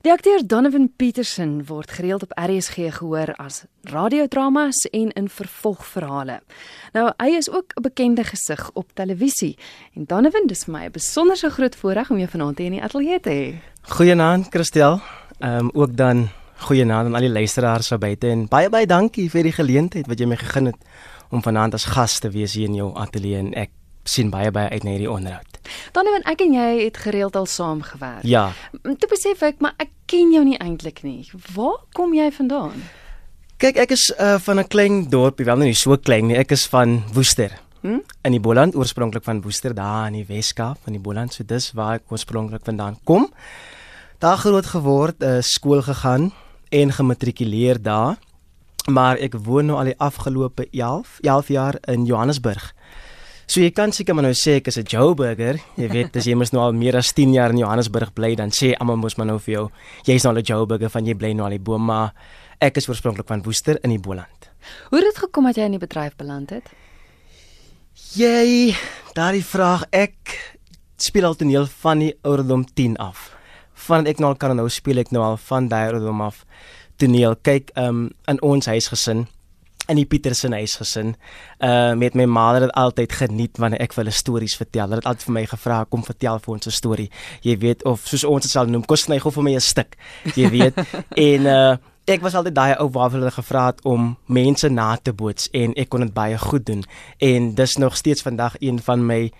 Die akteur Donovan Peterson word gereeld op RSG gehoor as radiodramas en in vervolgverhale. Nou, hy is ook 'n bekende gesig op televisie. En Donovan, dis vir my 'n besonderse groot voorreg om jou vanaand hier in die ateljee te hê. Goeienaand, Christel. Ehm um, ook dan goeienaand aan al die luisteraars daar buite en baie baie dankie vir die geleentheid wat jy my gegee het om vanaand as gas te wees hier in jou ateljee en ek sien baie baie uit na hierdie onderhoud. Donovan, ek en jy het gereeld al saamgewerk. Ja. Toe besef ek, maar ek ken jou nie eintlik nie. Waar kom jy vandaan? Kyk, ek is uh, van 'n klein dorpie, wel nie so klein nie. Ek is van Woester. Hm? In die Boland, oorspronklik van Woester, daar in die Weskaap, van die Boland. So dis waar ek oorspronklik vandaan kom. Daar groot geword, uh, skool gegaan en gematrikuleer daar. Maar ek woon nou al die afgelope 11, 11 jaar in Johannesburg. So jy kan seker maar nou sê ek is 'n Joburger. Jy weet, as jy mos nou al meer as 10 jaar in Johannesburg bly, dan sê almal mos maar nou vir jou, jy's nou 'n Joburger van jy bly nou al die boom, maar ek is oorspronklik van Woester in die Boland. Hoe het dit gekom dat jy in die bedryf beland het? Jy, daardie vraag, ek speel al toneel van die ouderdom 10 af. Van ek nou al kan nou speel ek nou al van daai ouderdom af toneel. Kyk, um in ons huisgesin in die Petersen huis gesin. Uh met my ma het dit altyd geniet wanneer ek vir hulle stories vertel. Hulle het altyd vir my gevra kom vertel vir ons 'n storie. Jy weet of soos ons dit sal noem, kos sny gou vir my 'n stuk. Jy weet. en uh ek was altyd daai ou waar hulle gevra het om mense na te boots en ek kon dit baie goed doen. En dis nog steeds vandag een van my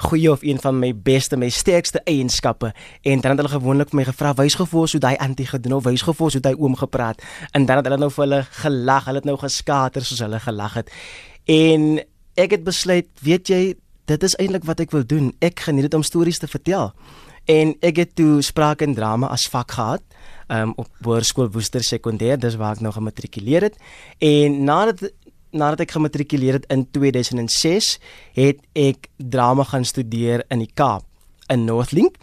goeie of een van my beste, my sterkste eienskappe en dan het hulle gewoonlik vir my gevra wys gevoel so daai antie gedoen of wys gevoel so daai oom gepraat en dan het hulle nou vir hulle gelag, hulle het nou geskater soos hulle gelag het. En ek het besluit, weet jy, dit is eintlik wat ek wil doen. Ek geniet dit om stories te vertel. En ek het toe spraak en drama as vak gehad um, op Hoërskool Woester Sekondêr, dis waar ek nou gematrikuleer het. En nadat nadat ek gematrikuleer het in 2006, het ek drama gaan studeer in die Kaap in Northlink.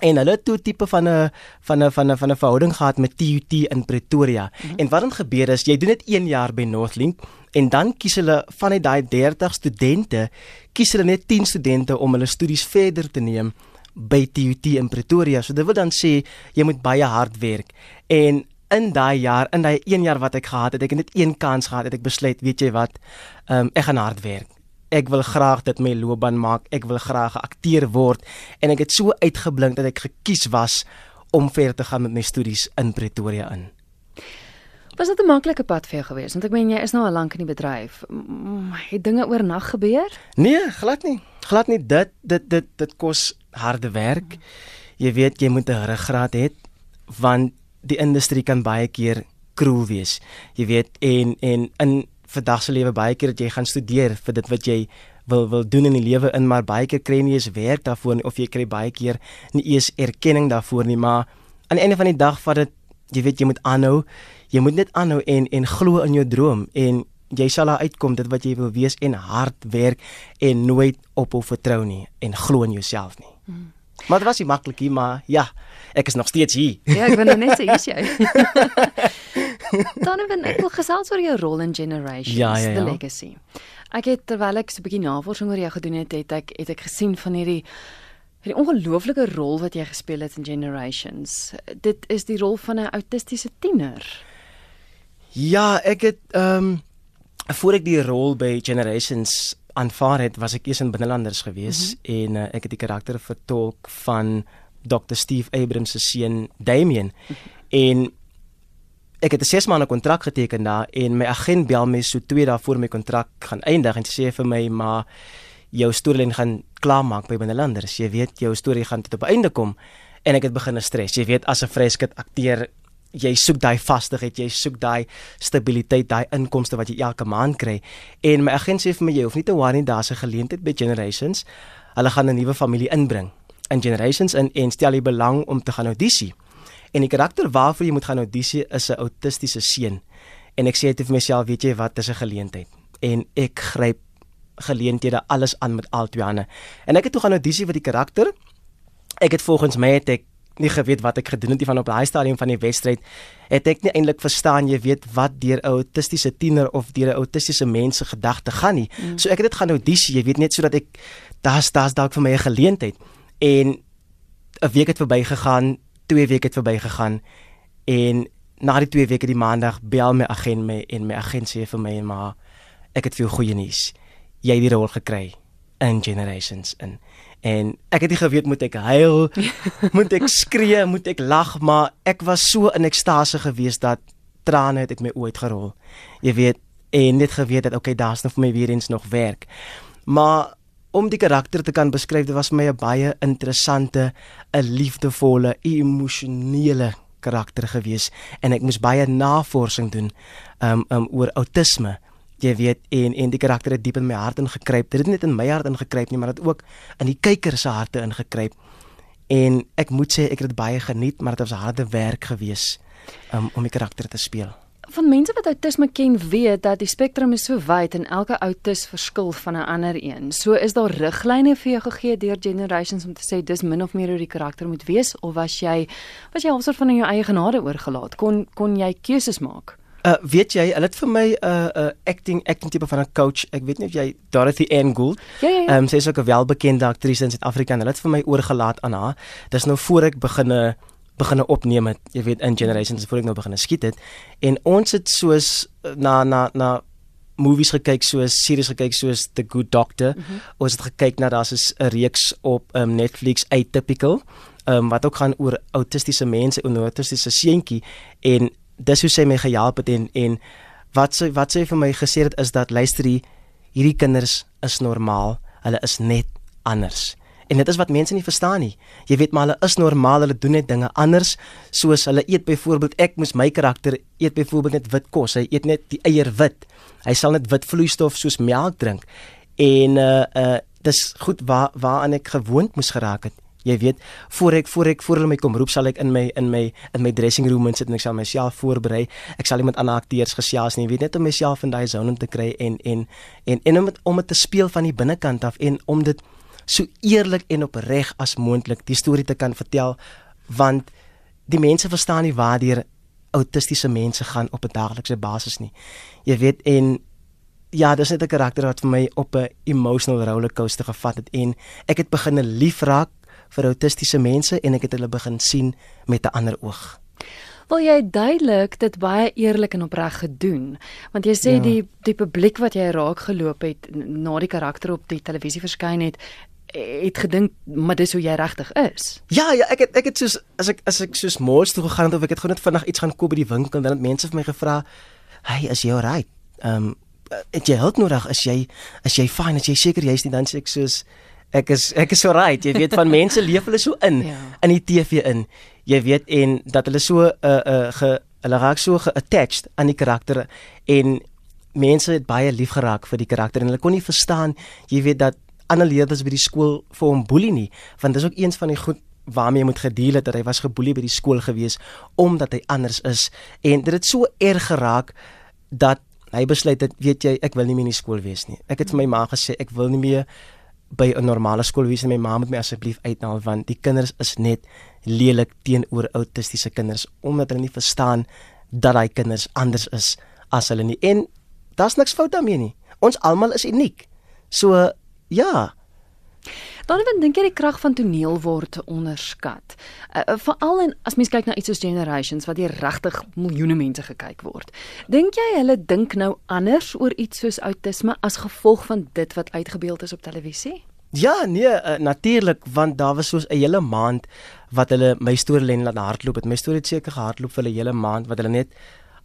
En hulle het toe tipe van 'n van 'n van 'n van 'n verhouding gehad met TUT in Pretoria. Mm -hmm. En wat dan gebeur is jy doen dit 1 jaar by Northlink en dan kies hulle van uit daai 30 studente, kies hulle net 10 studente om hulle studies verder te neem by TUT in Pretoria. So dit wil dan sê jy moet baie hard werk. En in daai jaar, in daai 1 jaar wat ek gehad het, ek het net een kans gehad het ek besluit, weet jy wat, um, ek gaan hard werk. Ek wil graag dit my loopbaan maak. Ek wil graag 'n akteur word en ek het so uitgeblink dat ek gekies was om verder te gaan met my studies in Pretoria in. Was dit 'n maklike pad vir jou gewees? Want ek meen jy is nou al lank in die bedryf. Het dinge oornag gebeur? Nee, glad nie. Glad nie. Dit dit dit dit kos harde werk. Jy weet jy moet 'n ruggraat hê want die industrie kan baie keer kroel wees. Jy weet en en in vandag se lewe baie keer dat jy gaan studeer vir dit wat jy wil wil doen in die lewe in maar baie keer kry jy nie eens werk daarvoor nie of jy kry baie keer nie eens erkenning daarvoor nie maar aan die einde van die dag vat dit jy weet jy moet aanhou jy moet net aanhou en en glo in jou droom en jy sal daar uitkom dit wat jy wil wees en hard werk en nooit ophou vertrou nie en glo in jouself nie hmm. Maar dit was nie maklik nie, maar ja, ek is nog steeds hier. Ja, ek ben nou net so hier jy. Dan ben ek wil gesels oor jou rol in Generations, ja, ja, ja. the legacy. Ek het terwyl ek so 'n bietjie navorsing oor jou gedoen het, het ek het ek gesien van hierdie hierdie ongelooflike rol wat jy gespeel het in Generations. Dit is die rol van 'n autistiese tiener. Ja, ek het ehm um, voor ek die rol by Generations aanvaar het, was ek eers in binnelanders gewees mm -hmm. en uh, ek het die karakter vertolk van Dr Steve Abrams se seun -hmm. En ek het 'n 6 maande kontrak geteken daar en my agent bel my so 2 dae voor my kontrak gaan eindig en sê vir my maar jou storielyn gaan klaarmaak by binnelanders. Jy weet jou storie gaan tot op einde kom en ek het begin stres. Jy weet as 'n freskit akteur jy soek daai vastigheid, jy soek daai stabiliteit, daai inkomste wat jy elke maand kry. En my agent sê vir my jy hoef nie te worry daar's 'n geleentheid by Generations. Hulle gaan 'n nuwe familie inbring in Generations in en stel jy belang om te gaan audisie. En die karakter waarvoor jy moet gaan audisie is 'n autistiese seun. En ek sê dit vir myself, weet jy wat, dis 'n geleentheid. En ek gryp geleenthede alles aan met al twee hande. En ek het toe gaan audisie vir die karakter. Ek het volgens my het ek nie geweet wat ek gedoen het van op daai stadium van die wedstryd het ek nie eintlik verstaan jy weet wat deur 'n autistiese tiener of deur 'n autistiese mens se gedagte gaan nie mm. so ek het dit gaan audisie jy weet net sodat ek daar's daar's dalk vir my 'n geleentheid en 'n week het verbygegaan 2 weke het verbygegaan en na die 2 weke die maandag bel my agent my en my agent sê vir my maar ek het vir jou goeie nuus. Jy het die rol gekry in Generations in. En ek het nie geweet moet ek huil, moet ek skree, moet ek lag, maar ek was so in ekstase gewees dat trane het uit my oë uitgerol. Jy weet, en net geweet dat okay, daar's nog vir my weer eens nog werk. Maar om die karakter te kan beskryf, dit was vir my 'n baie interessante, 'n liefdevolle, emosionele karakter gewees en ek moes baie navorsing doen um, um oor outisme jy weet en en die karakter het diep in my hart ingekruip. Dit het net in my hart ingekruip nie, maar dit ook in die kyker se harte ingekruip. En ek moet sê ek het dit baie geniet, maar dit was harde werk gewees um, om die karakter te speel. Van mense wat outisme ken, weet dat die spektrum is so wyd en elke outis verskil van 'n ander een. So is daar riglyne vir jou gegee deur generations om te sê dis min of meer hoe die karakter moet wees of was jy was jy alsoos van in jou eie genade oorgelaat? Kon kon jy keuses maak? Uh weet jy, hulle het vir my 'n uh, uh acting acting tipe van 'n coach. Ek weet nie of jy Dorothy Ann Gould. Ja ja ja. Ehm um, sy is ook 'n welbekende aktrise in Suid-Afrika en hulle het vir my oorgelaat aan haar. Dis nou voor ek beginne beginne opneem het, jy weet in generations voor ek nou beginne skiet het. En ons het soos na na na movies gekyk soos series gekyk soos The Good Doctor. Mm -hmm. Ons het gekyk na daar's 'n reeks op um, Netflix Atypical. Um, wat ook gaan oor autistiese mense en autistiese seentjie en dis hoe sy my gehelp het en en wat sy wat sy vir my gesê het is dat luister hier hierdie kinders is normaal hulle is net anders en dit is wat mense nie verstaan nie. Jy weet maar hulle is normaal hulle doen net dinge anders. Soos hulle eet byvoorbeeld ek moes my karakter eet byvoorbeeld net wit kos. Hy eet net die eier wit. Hy sal net wit vloeistof soos melk drink. En uh uh dis goed waar waaraan ek gewoond moes geraak het. Jy weet, voor ek voor ek voor hulle my kom roep, sal ek in my in my in my dressing room sit en ek sal myself voorberei. Ek sal iemand ander akteurs gesels nie, weet net om myself in daai zone te kry en en en en om het, om dit te speel van die binnekant af en om dit so eerlik en opreg as moontlik die storie te kan vertel want die mense verstaan nie waardeur autistiese mense gaan op 'n daaglikse basis nie. Jy weet en ja, dis net 'n karakter wat vir my op 'n emotional rollercoaster gevat het en ek het begin liefraak vir autistiese mense en ek het hulle begin sien met 'n ander oog. Wil jy duidelik dit baie eerlik en opreg gedoen? Want jy sê ja. die die publiek wat jy raak geloop het na die karakter op die televisie verskyn het het gedink maar dis hoe jy regtig is. Ja, ja, ek het ek het soos as ek as ek soos mors toe gegaan het of ek het gou net vinnig iets gaan koop by die winkel en dan het mense vir my gevra, "Hey, is jy alright? Ehm um, het jy hulp nodig? Is jy is jy fine? Is jy seker jy's nie dan sê ek soos ek is ek is so right jy weet van mense leef hulle so in ja. in die TV in jy weet en dat hulle so 'n uh, uh, ge hulle raak so ge-attached aan die karakter en mense het baie lief geraak vir die karakter en hulle kon nie verstaan jy weet dat ander leerders by die skool vir hom boelie nie want dis ook eens van die goed waarmee jy moet gedeel het dat hy was geboelie by die skool gewees omdat hy anders is. En dit het so erg geraak dat hy besluit het weet jy ek wil nie meer in die skool wees nie. Ek het vir my ma gesê ek wil nie meer by 'n normale skool wees en my ma moet my asseblief uithaal want die kinders is net lelik teenoor autistiese kinders omdat hulle nie verstaan dat daai kinders anders is as hulle nie. En daar's niks fout daarmee nie. Ons almal is uniek. So ja Dan dan dink jy die krag van toneel word onderskat. Uh, uh, Veral en as mens kyk na iets soos Generations wat hier regtig miljoene mense gekyk word. Dink jy hulle dink nou anders oor iets soos outisme as gevolg van dit wat uitgebeeld is op televisie? Ja, nee, uh, natuurlik want daar was soos 'n hele maand wat hulle my storie lyn laat hardloop het. My storie het seker gehardloop vir 'n hele maand wat hulle net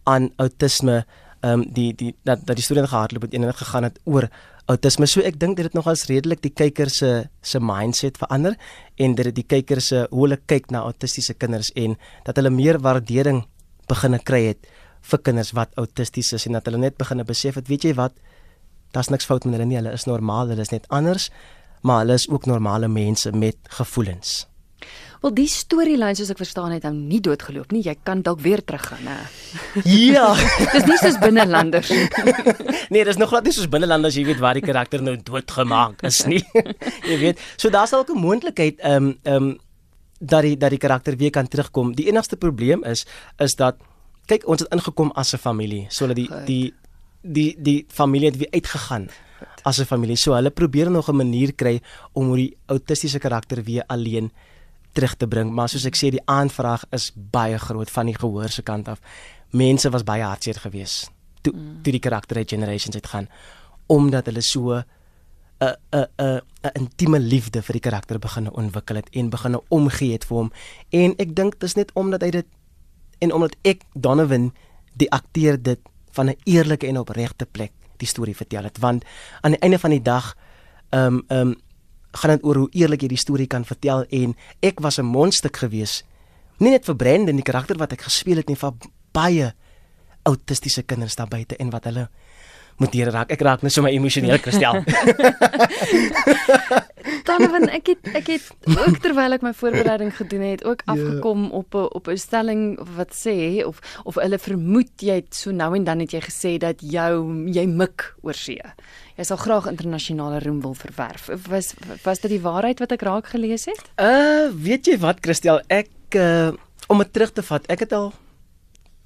aan outisme ehm um, die die dat dat die storie gehardloop het en dit gegaan het oor outisme. So ek dink dit het nogals redelik die kyker se se mindset verander en dit het die kyker se hoe hulle kyk na autistiese kinders en dat hulle meer waardering begine kry het vir kinders wat autisties is en dat hulle net begine besef het, weet jy wat? Daar's niks fout met hulle nie. Hulle is normaal, hulle is net anders, maar hulle is ook normale mense met gevoelens. Wel die storielyn soos ek verstaan het, hou nie doodgeloop nie. Jy kan dalk weer teruggaan, né? Ja. dis nie soos binnelanders nee, dis nog glad nie soos binnelanders, jy weet waar die karakter nou doodgemaak is nie. jy weet, so daar's dalk 'n moontlikheid ehm um, ehm um, dat die dat die karakter weer kan terugkom. Die enigste probleem is is dat kyk, ons het ingekom as 'n familie. So dat die die die die familie het weer uitgegaan as 'n familie. So hulle probeer nog 'n manier kry om oor die autistiese karakter weer alleen terug te bring, maar soos ek sê die aanvraag is baie groot van die gehoor se kant af. Mense was baie hartseer geweest toe mm. toe die karakter generations uitgaan omdat hulle so 'n 'n 'n 'n intieme liefde vir die karakter begin ontwikkel het en begin omgee het vir hom en ek dink dis net omdat hy dit en omdat ek Donovan die akteur dit van 'n eerlike en opregte plek die storie vertel het want aan die einde van die dag ehm um, ehm um, gaan dit oor hoe eerlik jy die storie kan vertel en ek was 'n mondstuk gewees nie net vir Brandon die karakter wat ek gespeel het nie vir baie autistiese kinders daar buite en wat hulle moet hier raak. Ek raak net so my emosioneel kristel. Dan ek het ek het ook terwyl ek my voorbereiding gedoen het, ook ja. afgekom yeah. op 'n op 'n stelling wat sê of of hulle vermoed jy het so nou en dan het jy gesê dat jou jy mik oor see. Jy sal graag internasionale roem wil verwerf. Was was dit die waarheid wat ek raak gelees het? Uh, weet jy wat Christel, ek uh, om dit terug te vat, ek het al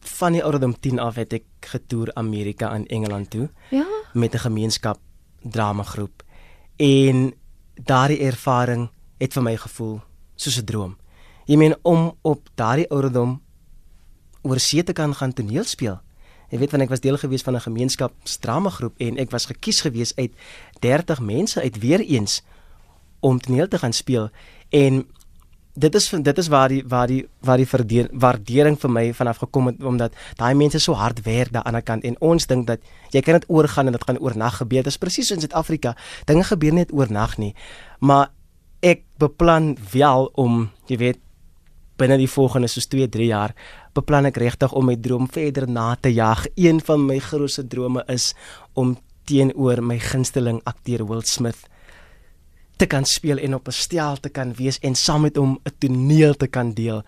van die ouderdom 10 af het ek getoer Amerika en Engeland toe. Ja. Met 'n gemeenskap drama groep. En daardie ervaring het vir my gevoel soos 'n droom. Jy meen om op daardie ouderdom oor see te kan gaan toneel speel. Jy weet wanneer ek was deel gewees van 'n gemeenskapsdrama groep en ek was gekies gewees uit 30 mense uit weer eens om toneel te gaan speel en dit is dit is waar die waar die waar die verdeer, waardering vir my vanaf gekom het omdat daai mense so hard werk daan die ander kant en ons dink dat jy kan dit oorgaan en dit gaan oornag gebeur. Dit is presies so in Suid-Afrika. Dinge gebeur net oornag nie. Maar ek beplan wel om, jy weet, binne die volgende soos 2, 3 jaar beplan ek regtig om my droom verder na te jag. Een van my grootste drome is om teenoor my gunsteling akteur Will Smith te kan speel en op 'n stel te kan wees en saam met hom 'n toneel te kan deel.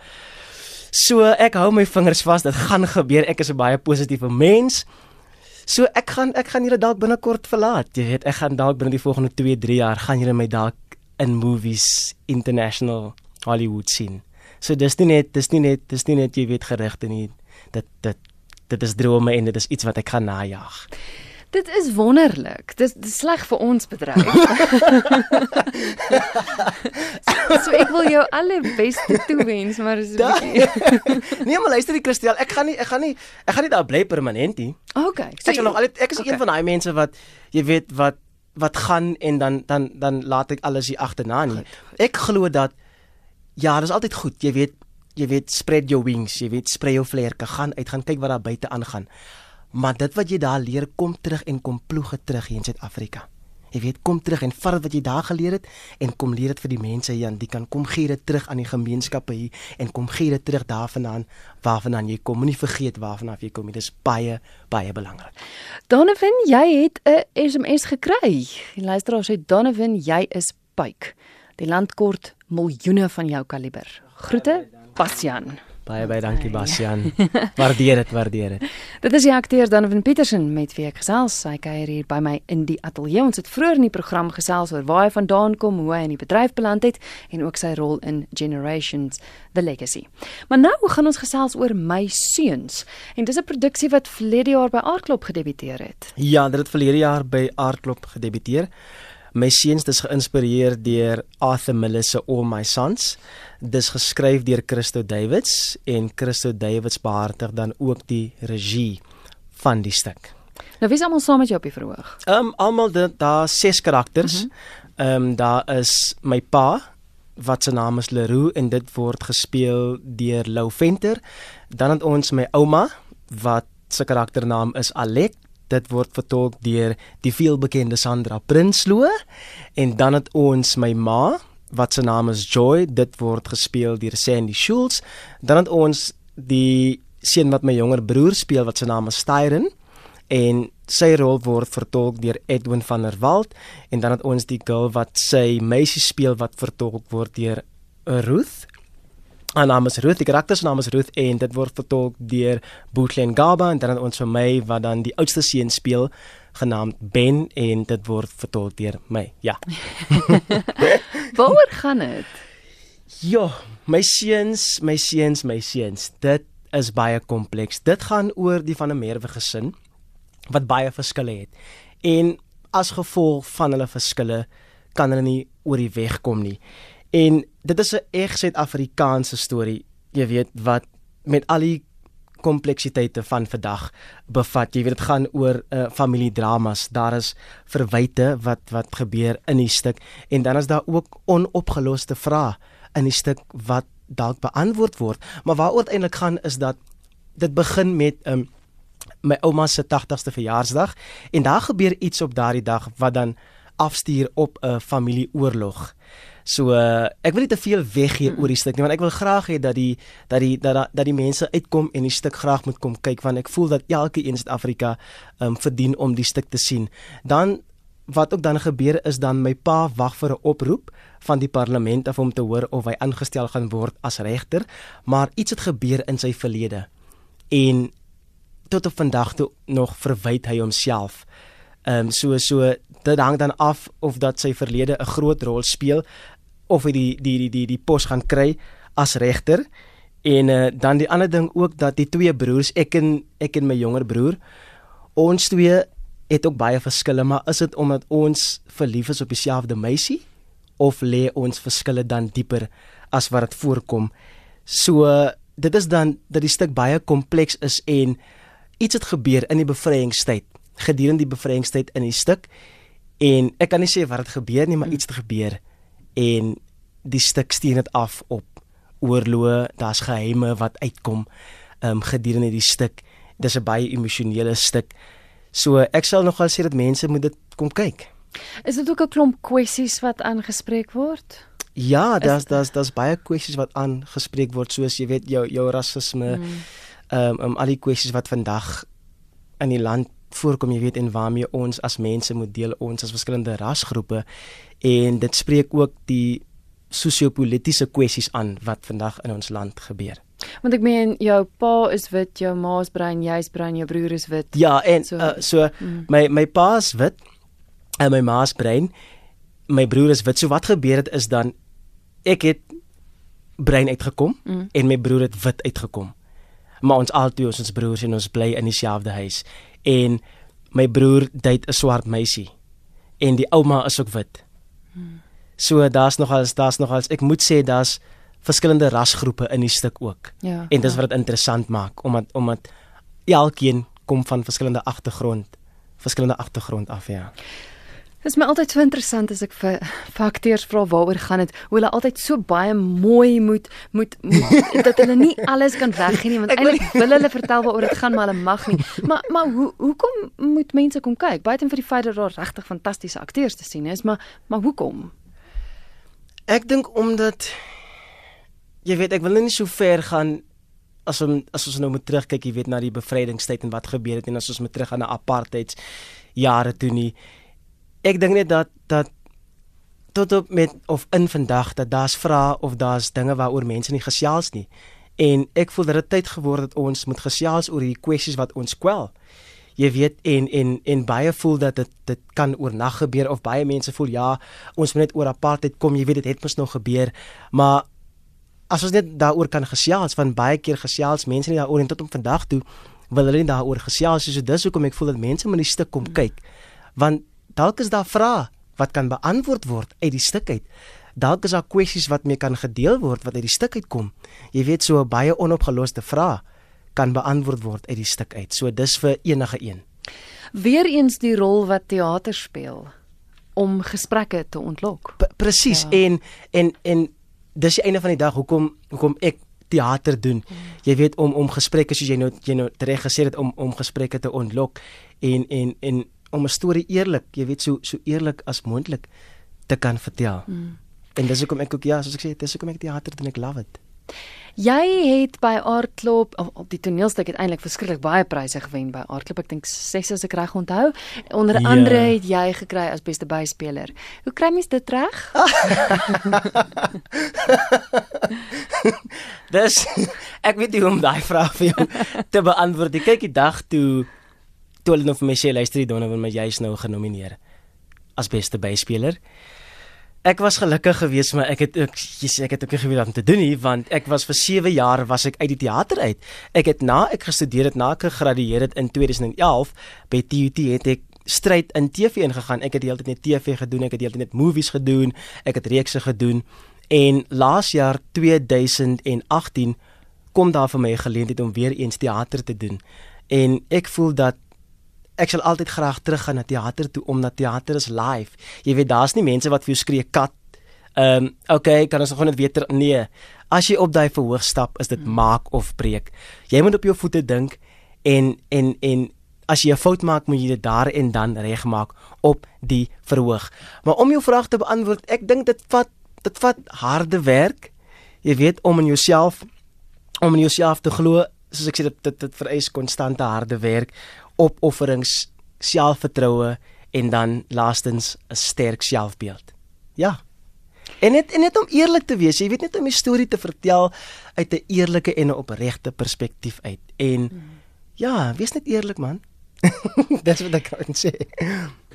So ek hou my vingers vas, dit gaan gebeur. Ek is 'n baie positiewe mens. So ek gaan ek gaan julle dalk binnekort verlaat. Jy weet, ek gaan dalk binne die volgende 2, 3 jaar gaan julle my dalk in movies international Hollywood sien. So dis nie net dis nie net dis nie net jy weet gerigte nie. Dit dit dit is drome en dit is iets wat ek gaan najag. Dit is wonderlik. Dis dis sleg vir ons bedryf. so ek wil jou alle beste toewens, maar is Nee, maar luister die Christel, ek gaan nie ek gaan nie ek gaan nie daar bly permanent nie. Okay. So ek is nog al ek is okay. een van daai mense wat jy weet wat wat gaan en dan dan dan laat ek alles hier agterna nie. Ek glo dat ja, dit is altyd goed. Jy weet jy weet spread your wings, jy weet sprei jou vlerke, gaan uit, gaan kyk wat daar buite aangaan. Maar dit wat jy daar leer, kom terug en kom ploeg dit terug hier in Suid-Afrika. Jy weet, kom terug en vat wat jy daar geleer het en kom leer dit vir die mense hier die kan kom gee dit terug aan die gemeenskappe hier en kom gee dit terug daarvandaan waarvandaan jy kom. Moenie vergeet waarvandaan jy kom. Dit is baie baie belangrik. Donovan, jy het 'n SMS gekry. Die luisteraar sê Donovan, jy is pyk. Die land kort miljoene van jou kaliber. Groete, Bastian. Baie baie dankie Bastian. Waardeer dit, waardeer dit. Dit is die akteur Donovan Petersen met wie ek gesels. Hy kuier hier by my in die ateljee. Ons het vroeër in die program gesels oor waar hy vandaan kom, hoe hy in die bedryf beland het en ook sy rol in Generations The Legacy. Maar nou gaan ons gesels oor My Seuns. En dis 'n produksie wat verlede jaar by Aardklop gedebuteer het. Ja, dit het verlede jaar by Aardklop gedebuteer. My seuns is geïnspireer deur Arthur Miller se All My Sons. Dis geskryf deur Christo Davids en Christo Davids behartig dan ook die regie van die stuk. Nou wie is almal saam met jou op die verhoog? Ehm um, almal daar ses karakters. Mhm. Ehm mm um, daar is my pa wat se naam is Leroux en dit word gespeel deur Lou Venter. Dan het ons my ouma wat se karakternaam is Alek dit word vertolk deur die veelbekende Sandra Prinsloo en dan het ons my ma wat se naam is Joy dit word gespeel deur Sandy Schultz. Dan het ons die seun wat my jonger broer speel wat se naam is Styren en sy rol word vertolk deur Edwin van der Walt en dan het ons die girl wat sy meisie speel wat vertolk word deur Ruth Haar naam is Ruth, die karakter se naam is Ruth en dit word vertolk deur Boetlen Gaba en dan ons vir my wat dan die oudste seun speel genaamd Ben en dit word vertolk deur my. Ja. Waaroor gaan dit? Ja, my seuns, my seuns, my seuns. Dit is baie kompleks. Dit gaan oor die van 'n Merwe gesin wat baie verskille het. En as gevolg van hulle verskille kan hulle nie oor die weg kom nie. En dit is 'n reg Suid-Afrikaanse storie, jy weet wat met al die kompleksiteite van vandag bevat. Jy weet dit gaan oor uh, familiedramas. Daar is verwyte wat wat gebeur in die stuk en dan is daar ook onopgeloste vrae in die stuk wat dalk beantwoord word. Maar waaroor eintlik gaan is dat dit begin met um, my ouma se 80ste verjaarsdag en daar gebeur iets op daardie dag wat dan afstuur op 'n familieoorlog. So uh, ek wil nie te veel weggee oor die stuk nie want ek wil graag hê dat die dat die dat dat die mense uitkom en die stuk graag moet kom kyk want ek voel dat elke een in Suid-Afrika um, verdien om die stuk te sien. Dan wat ook dan gebeur is dan my pa wag vir 'n oproep van die parlement of om te hoor of hy aangestel gaan word as regter, maar iets het gebeur in sy verlede. En tot op vandag toe nog verwyd hy homself. Ehm um, so so dit hang dan af of dat sy verlede 'n groot rol speel of hy die die die die die pos gaan kry as regter. En uh, dan die ander ding ook dat die twee broers, ek en ek en my jonger broer, ons twee het ook baie verskille, maar is dit omdat ons verlief is op dieselfde meisie of lê ons verskille dan dieper as wat dit voorkom? So dit is dan dat die stuk baie kompleks is en iets het gebeur in die bevrydingstyd gedurende die bevrydingstyd in die stuk en ek kan nie sê wat het gebeur nie maar mm. iets het gebeur en die stuk steen dit af op oorloë. Daar's geheime wat uitkom um, gedurende die stuk. Dis 'n baie emosionele stuk. So ek sal nogal sê dat mense moet dit kom kyk. Is dit ook 'n klomp kwessies wat aangespreek word? Ja daar's daar's daar's baie kwessies wat aangespreek word soos jy weet jou jou rasisme mm. um, um al die kwessies wat vandag in die land voorkom jy weet en waarmee ons as mense moet deel ons as verskillende rasgroepe en dit spreek ook die sosio-politiese kwessies aan wat vandag in ons land gebeur. Want ek meen jou pa is wit, jou ma is bruin, jy is bruin, jou broer is wit. Ja, en so, uh, so mm. my my pa is wit en my ma is bruin. My broer is wit. So wat gebeur het is dan ek het bruin uitgekom mm. en my broer het wit uitgekom. Maar ons albei ons ons broers en ons bly in dieselfde huis en my broer date 'n swart meisie en die ouma is ook wit. So daar's nogal daar's nogal ek moet sê daar's verskillende rasgroepe in die stuk ook. Ja. En dis ja. wat dit interessant maak omdat omdat elkeen kom van verskillende agtergrond, verskillende agtergrond af ja. Dit is my altyd so interessant as ek vir fakteurs vra waaroor gaan dit, hoe hulle altyd so baie mooi moet moet, moet dat hulle nie alles kan weggee nie want eintlik wil hulle vertel waaroor dit gaan maar hulle mag nie. Maar maar hoe hoekom moet mense kom kyk? Buiten vir die feit dat daar regtig fantastiese akteurs te sien is, maar maar hoekom? Ek dink omdat jy weet ek wil nie so ver gaan as om as ons nou moet terugkyk, jy weet na die bevrydingstyd en wat gebeur het en as ons moet terug aan 'n apartheid jare toe nie ek dink net dat dat tot op met of in vandag dat daar's vrae of daar's dinge waaroor mense nie gesels nie. En ek voel dat dit tyd geword het ons moet gesels oor hierdie kwessies wat ons kwel. Jy weet en en en baie voel dat dit dit kan oornag gebeur of baie mense voel ja, ons moet net oor apartheid kom, jy weet dit het mos nog gebeur. Maar as ons net daaroor kan gesels, van baie keer gesels mense nie daaroor en tot op vandag toe wil hulle nie daaroor gesels nie. So dis hoekom ek voel dat mense moet die stuk kom kyk. Want dalk is daar vrae wat kan beantwoord word uit die stuk uit. Dalk is daar kwessies wat mee kan gedeel word wat uit die stuk uitkom. Jy weet so baie onopgeloste vrae kan beantwoord word uit die stuk uit. So dis vir enige een. Weereens die rol wat teater speel om gesprekke te ontlok. P Presies ja. en en en dis die einde van die dag hoekom hoekom ek teater doen. Hmm. Jy weet om om gesprekke soos jy nou jy nou reg gesê het om om gesprekke te ontlok en en en om 'n storie eerlik, jy weet so so eerlik as moontlik te kan vertel. Mm. En dis hoekom ek ook ja, soos ek sê, dis hoekom ek teater doen, ek love it. Jy het by Aardklop op, op die toneelstuk eintlik verskriklik baie pryse gewen by Aardklop. Ek dink 6 as ek reg onthou. Onder yeah. Ja. andere het jy gekry as beste byspeler. Hoe kry mens dit reg? dis ek weet nie hoe om daai vraag vir jou te beantwoord. Ek kyk die dag toe toe hulle nou vir my sê luister Donovan maar jy's nou genomineer as beste byspeler. Ek was gelukkig geweest maar ek het ook Jesus ek het ook nie geweet wat om te doen nie want ek was vir 7 jaar was ek uit die teater uit. Ek het na ek gestudeer het na ek gegradueer het in 2011 by TUT het ek stryd in TV ingegaan. Ek het die hele tyd net TV gedoen, ek het die hele tyd net movies gedoen, ek het reekse gedoen En laas jaar 2018 kom daar vir my 'n geleentheid om weer eens teater te doen. En ek voel dat ek sal altyd graag teruggaan na teater toe omdat teater is live. Jy weet daar's nie mense wat vir jou skree kat. Ehm um, okay, kan ons nog net weet nee. As jy op daai verhoog stap, is dit hmm. maak of breek. Jy moet op jou voete dink en en en as jy 'n fout maak, moet jy dit daar en dan regmaak op die verhoog. Maar om jou vraag te beantwoord, ek dink dit vat dit vat harde werk. Jy weet om in jouself om in jouself te glo, soos ek sê dit dit, dit vereis konstante harde werk, opofferings, selfvertroue en dan laastens 'n sterk selfbeeld. Ja. En net en net om eerlik te wees, jy weet net om 'n storie te vertel uit 'n eerlike en 'n opregte perspektief uit. En hmm. ja, wees net eerlik man. Dis wat ek kan sê.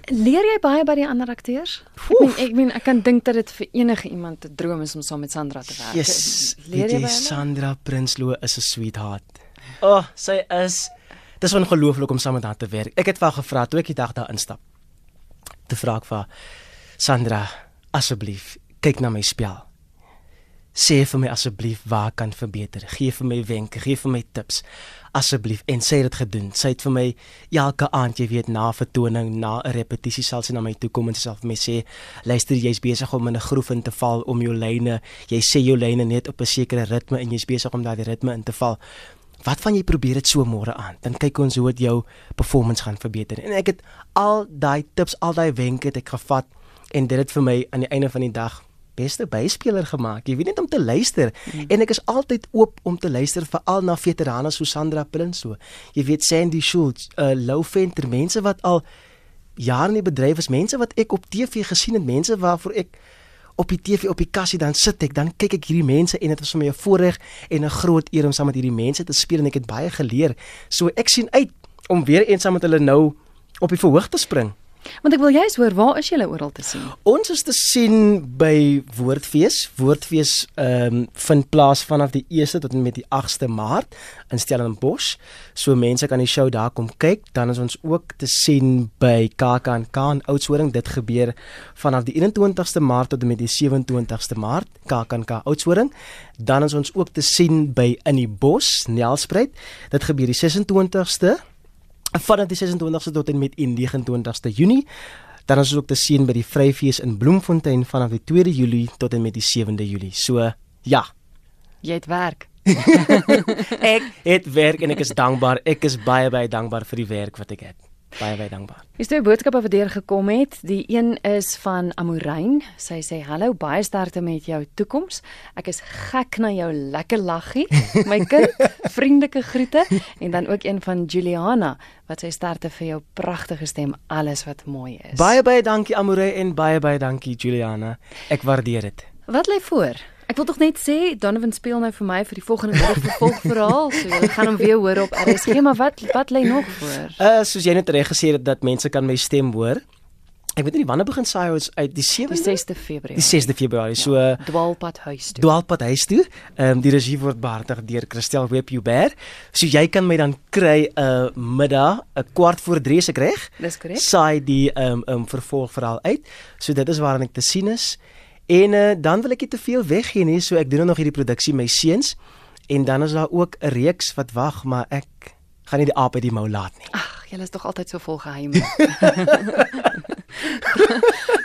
Leer jy baie by die ander akteurs? Ek meen ek meen ek kan dink dat dit vir enige iemand 'n droom is om saam met Sandra te werk. Yes, Leer jy, jy Sandra Prinsloo is 'n sweetheart. O, oh, sy is Dis ongelooflik om saam met haar te werk. Ek het vir haar gevra toe ek die dag daar instap. Te vra ek vir Sandra, asseblief, kyk na my spel sê vir my asseblief waar kan verbeter. Gee vir my wenke, gee vir my tips asseblief en sê dit gedoen. Sy het vir my elke aand, jy weet, na vertoning, na 'n repetisie sal sy na my toe kom en self my sê, "Luister, jy's besig om in 'n groef in te val om jou lyne. Jy sê jou lyne net op 'n sekere ritme en jy's besig om daai ritme in te val." Wat van jy probeer dit so môre aan? Dan kyk ons hoe dit jou performance gaan verbeter. En ek het al daai tips, al daai wenke het ek gevat en dit het vir my aan die einde van die dag beste byspeler gemaak. Jy weet net om te luister mm. en ek is altyd oop om te luister veral na veterane so Sandra Prinsloo. Jy weet Sandy Schultz, uh Lou Venter, mense wat al jare in die bedryf is, mense wat ek op TV gesien het, mense waarvoor ek op die TV op die kassie dan sit ek, dan kyk ek hierdie mense en dit was vir my 'n voorreg en 'n groot eer om saam met hierdie mense te speel en ek het baie geleer. So ek sien uit om weer eens saam met hulle nou op die verhoog te spring. Want ek wil juist hoor, waar is julle oral te sien? Ons is te sien by Woordfees. Woordfees ehm um, vind plaas vanaf die 1ste tot en met die 8ste Maart in Stellenbosch. So mense kan die show daar kom kyk. Dan is ons ook te sien by KAKNK in Oudtshoorn. Dit gebeur vanaf die 21ste Maart tot en met die 27ste Maart, KAKNK Oudtshoorn. Dan is ons ook te sien by In die Bos, Nelspruit. Dit gebeur die 26ste vanaf die 26ste tot en met die 29ste Junie. Dan is ons ook te sien by die Vryfees in Bloemfontein vanaf die 2de Julie tot en met die 7de Julie. So, ja. Jy het werk. ek het werk en ek is dankbaar. Ek is baie baie dankbaar vir die werk wat ek het baie baie dankbaar. Is twee boodskappe wat deur gekom het. Die een is van Amorein. Sy sê hallo, baie sterkte met jou toekoms. Ek is gek na jou lekker laggie, my kind. Vriendelike groete en dan ook een van Juliana wat sê sterkte vir jou pragtige stem, alles wat mooi is. Baie baie dankie Amorein en baie baie dankie Juliana. Ek waardeer dit. Wat lê voor? Ek wil tog net sê Donovan speel nou vir my vir die volgende week vervolgverhaal. So jy gaan hom weer hoor op RSG, maar wat wat lê nog voor? Uh soos jy net reg gesê het dat mense kan my stem hoor. Ek weet nie wanneer begin saai ons uit die 7de die 6de Februarie. Die 6de Februarie. Ja, so Dwaalpad huis toe. Dwaalpad huis toe. Ehm um, die regie word behartig deur Christel Webjuber. So jy kan my dan kry 'n uh, middag 'n kwart voor 3 se reg. Dis korrek. Saai die ehm um, um, vervolgverhaal uit. So dit is waarin ek te sien is. En uh, dan wil ek nie te veel weggee nie, so ek doen nog hierdie produksie my seuns en dan is daar ook 'n reeks wat wag, maar ek gaan nie die aap uit die mou laat nie. Ag, julle is tog altyd so vol geheime.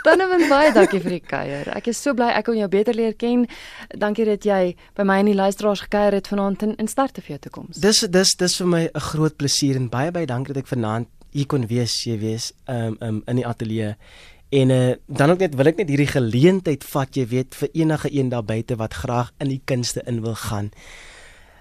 dan dan baie dankie vir die kuier. Ek is so bly ek kon jou beter leer ken. Dankie dat jy by my en die luisteraars gekuier het vanaand in, in start te vir jou toekoms. Dis dis dis vir my 'n groot plesier en baie baie dankie dat ek vanaand hier kon wees, jy weet, um, um, in die ateljee En uh, dan ook net wil ek net hierdie geleentheid vat, jy weet, vir enige een daar buite wat graag in die kunste in wil gaan.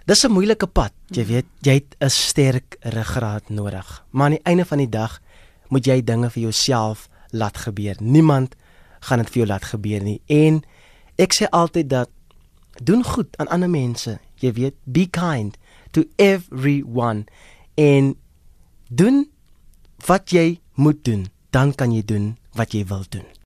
Dis 'n moeilike pad, jy weet, jy het 'n sterk ruggraat nodig. Maar aan die einde van die dag moet jy dinge vir jouself laat gebeur. Niemand gaan dit vir jou laat gebeur nie. En ek sê altyd dat doen goed aan ander mense. Jy weet, be kind to everyone en doen wat jy moet doen, dan kan jy doen wat jy wil doen.